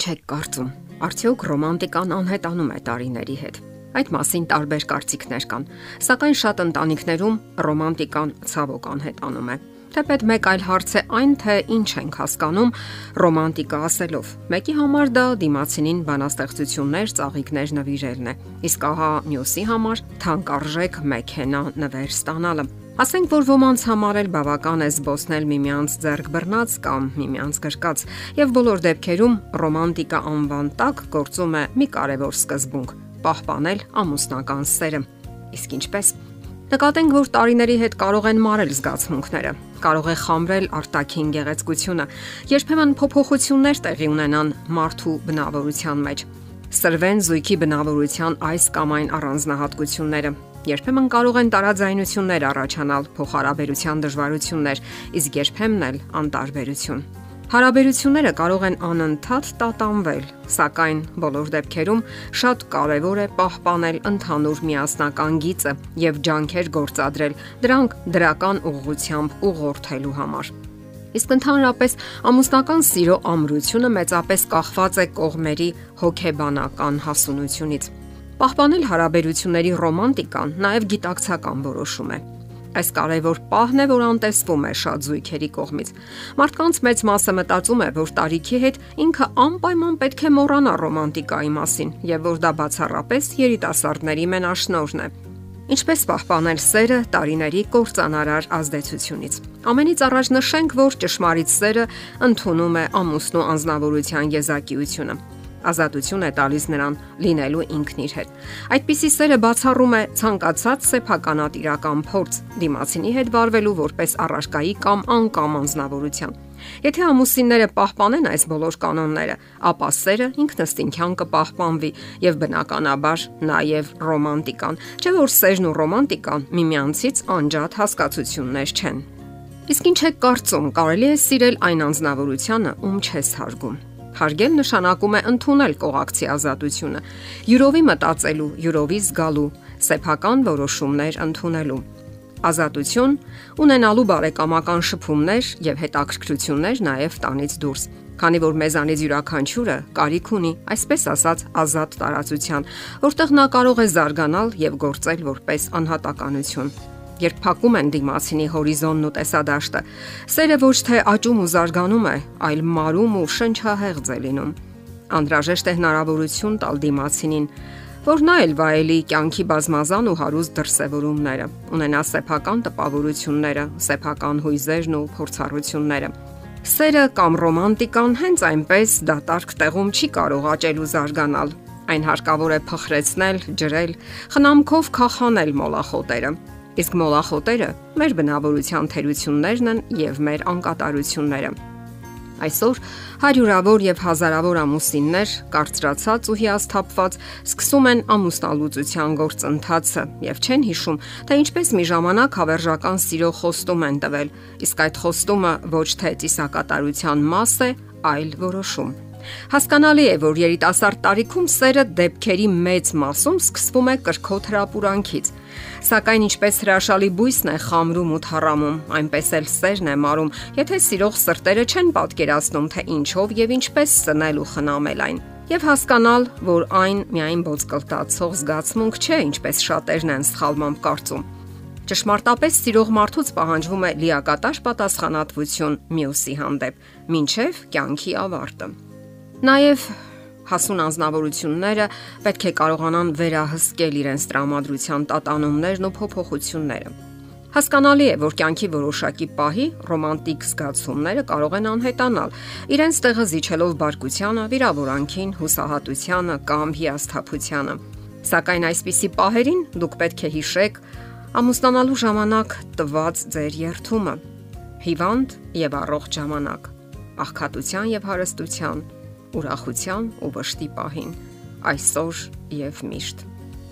ինչ եք կարծում։ Արդյոք ռոմանտիկան անհետանում է տարիների հետ։ Այդ մասին տարբեր կարծիքներ կան, սակայն շատ ընտանիքներում ռոմանտիկան ցավոք անհետանում է։ Թեպետ մեկ այլ հարց է այն, թե ինչ ենք հասկանում ռոմանտիկա ասելով։ Մեկի համար դա դիմացինին բանաստեղծություններ, ծաղիկներ նվիրելն է, իսկ ահա մյուսի համար թանկարժեք մեքենա նվեր ստանալը։ Ասենք որ ոմանց համար էլ բավական է զբոսնել միմյանց ձեռք բռնած կամ միմյանց գրկած, եւ բոլոր դեպքերում ռոմանտիկա անվան տակ գործում է մի կարևոր սկզբունք՝ պահպանել ամուսնական սերը։ Իսկ ինչպես Նկատենք, որ տարիների հետ կարող են մարել զգացմունքները, կարող է խամրել արտաքին գեղեցկությունը, երբեմն փոփոխություններ տեղի ունենան մարդու բնավորության մեջ։ Սրվեն զույգի բնավորության այս կամ այն առանձնահատկությունները, Երբեմն կարող են տարաձայնություններ առաջանալ, փոխհարաբերության դժվարություններ, իսկ երբեմն էլ անտարբերություն։ Հարաբերությունները կարող են անընդհատ տատանվել, սակայն բոլոր դեպքերում շատ կարևոր է պահպանել ընդհանուր միասնական գիծը եւ ջանքեր գործադրել դրանք դրական ուղղությամբ ուղղորդելու համար։ Իսկ ընդհանրապես ամուսնական սիրո ամրությունը մեծապես կախված է կողմերի հոգեբանական հասունությունից։ Պահպանել հարաբերությունների ռոմանտիկան նաև գիտակցական որոշում է։ Այս կարևոր պահն է, որ անտեսվում է շատ զույգերի կողմից։ Մարդկանց մեծ մասը մտածում է, որ տարիքի հետ ինքը անպայման պետք է մոռանա ռոմանտիկայի մասին եւ որ դա բացառապես երիտասարդների մենաշնորհն է։ Ինչպես պահպանել սերը տարիների կործանարար ազդեցությունից։ Ամենից առաջ նշենք, որ ճշմարիտ սերը ընդունում է ամուսնու անznավորության եզակիությունը ազատություն է տալիս նրան լինելու ինքն իր հետ։ Այդպիսի սերը բացառում է ցանկացած սեփականատիրական փորձ դիմացինի հետ վարվելու որպես առարկայի կամ անկամ անznավորության։ Եթե ամուսինները պահպանեն այս բոլոր կանոնները, ապա սերը ինքնըստինքյան կպահպանվի եւ բնականաբար նաեւ ռոմանտիկան, չէ՞ որ սերն ու ռոմանտիկան միմյանցից անջատ հասկացություններ չեն։ Իսկ ինչ է կարծում, կարելի է սիրել այն անznավորությունը, ում չես հարգում։ Հարգել նշանակում է ընդունել կողակցի ազատությունը, յուրովի մտածելու, յուրովի զգալու, սեփական որոշումներ ընդունելու։ Ազատություն ունենալու բարեկամական շփումներ եւ հետաքրքրություններ նաեւ տանից դուրս քանի որ մեզանից յուրաքանչյուրը կարիք ունի, այսպես ասած, ազատ տարածության, որտեղ նա կարող է զարգանալ եւ գործել որպես անհատականություն երբ փակում են դիմացինի հորիզոնն ու տեսադաշտը։ Սերը ոչ թե աճում ու զարգանում է, այլ մարում ու շնչահեղձ է լինում։ Անդրաժեշտ է հնարավորություն տալ դիմացինին, որ նա էլ վայելի կյանքի բազմազան ու հարուստ դրսևորումները, ունենա սեփական տպավորությունները, սեփական հույզերն ու փորձառությունները։ Սերը կամ ռոմանտիկան հենց այնպես դատարկ տեղում չի կարող աճել ու զարգանալ։ Այն հարկավոր է փխրեցնել, ջրել, խնամքով քախանել մոլախոտերը Իսկ մոլախոտերը մեր բնավորության թերություններն են եւ մեր անկատարությունները։ Այսօր հարյուրավոր եւ հազարավոր ամուսիններ կարծրացած ու հիասթափված սկսում են ամուսնալուծության գործընթացը եւ չեն հիշում, թե ինչպես մի ժամանակ հավերժական սիրո խոստում են տվել, իսկ այդ խոստումը ոչ թե ծիսակատարության մաս է, այլ որոշում։ Հասկանալի է, որ երիտասարդ տարիքում սերը դեպքերի մեծ մասում սկսվում է կրքոտ հրապուրանքից, Սակայն ինչպես հրաշալի բույսն է խամրում ու թառամում, այնպես էլ սերն է մարում, եթե սիրող սրտերը չեն պատկերացնում, թե ինչով եւ ինչպես սնել ու խնամել այն եւ հասկանալ, որ այն միայն ողջկլտացող զգացմունք չէ, ինչպես շատերն են սխալմամբ կարծում։ Ճշմարտապես սիրող մարդուց պահանջվում է լիակատար պատասխանատվություն մյուսի հանդեպ, ինչև կյանքի ավարտը։ Նաև հասուն անznավորությունները պետք է կարողանան վերահսկել իրենց տրամադրության տատանումներն ու փոփոխությունները։ Հասկանալի է, որ կյանքի որոշակի պահի ռոմանտիկ զգացումները կարող են անհետանալ, իրենց տեղը զիջելով բարկությանը, վիրավորանքին, հուսահատությանը կամ հիասթափությանը։ Սակայն այսպիսի պահերին դուք պետք է հիշեք ամուսնանալու ժամանակ տված ձեր երթումը՝ հիվանդ եւ առողջ ժամանակ, աղքատության եւ հարստության, ուրախության ու վշտի պահին, այսօր եւ միշտ։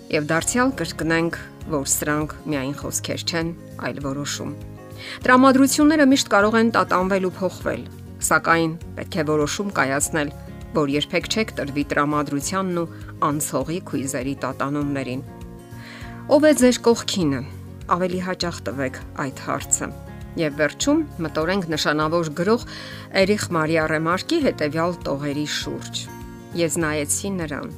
Եվ դարձյալ կրկնենք, որ սրանք միայն խոսքեր չեն, այլ որոշում։ Տրամադրությունները միշտ կարող են տատանվել ու փոխվել, սակայն պետք է որոշում կայացնել, որ երբեք չեք տրվի տրամադրությանն ու անցողի քույզերի տատանումներին։ Ով է ձեր կողքինը։ Ավելի հաճախ տվեք այդ հարցը։ Եվ վերջում մտորենք նշանավոր գրող Էրիխ Մարիա Ռեմարկի հետևյալ տողերի շուրջ։ Ես նայեցի նրան։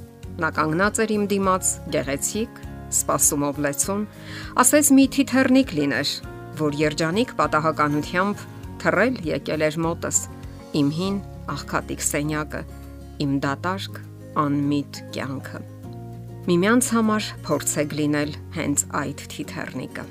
Նա կանգնած էր իմ դիմաց, գեղեցիկ, սպասումով լեցուն, ասես մի թիթեռնիկ լիներ, որ երջանիկ պատահականությամբ թռել եկել էր մոտս։ Իմ հին աղքատիկ սենյակը, իմ դատարկ անմիտ կյանքը։ Միմյանց համար փորձեք լինել հենց այդ թիթեռնիկը։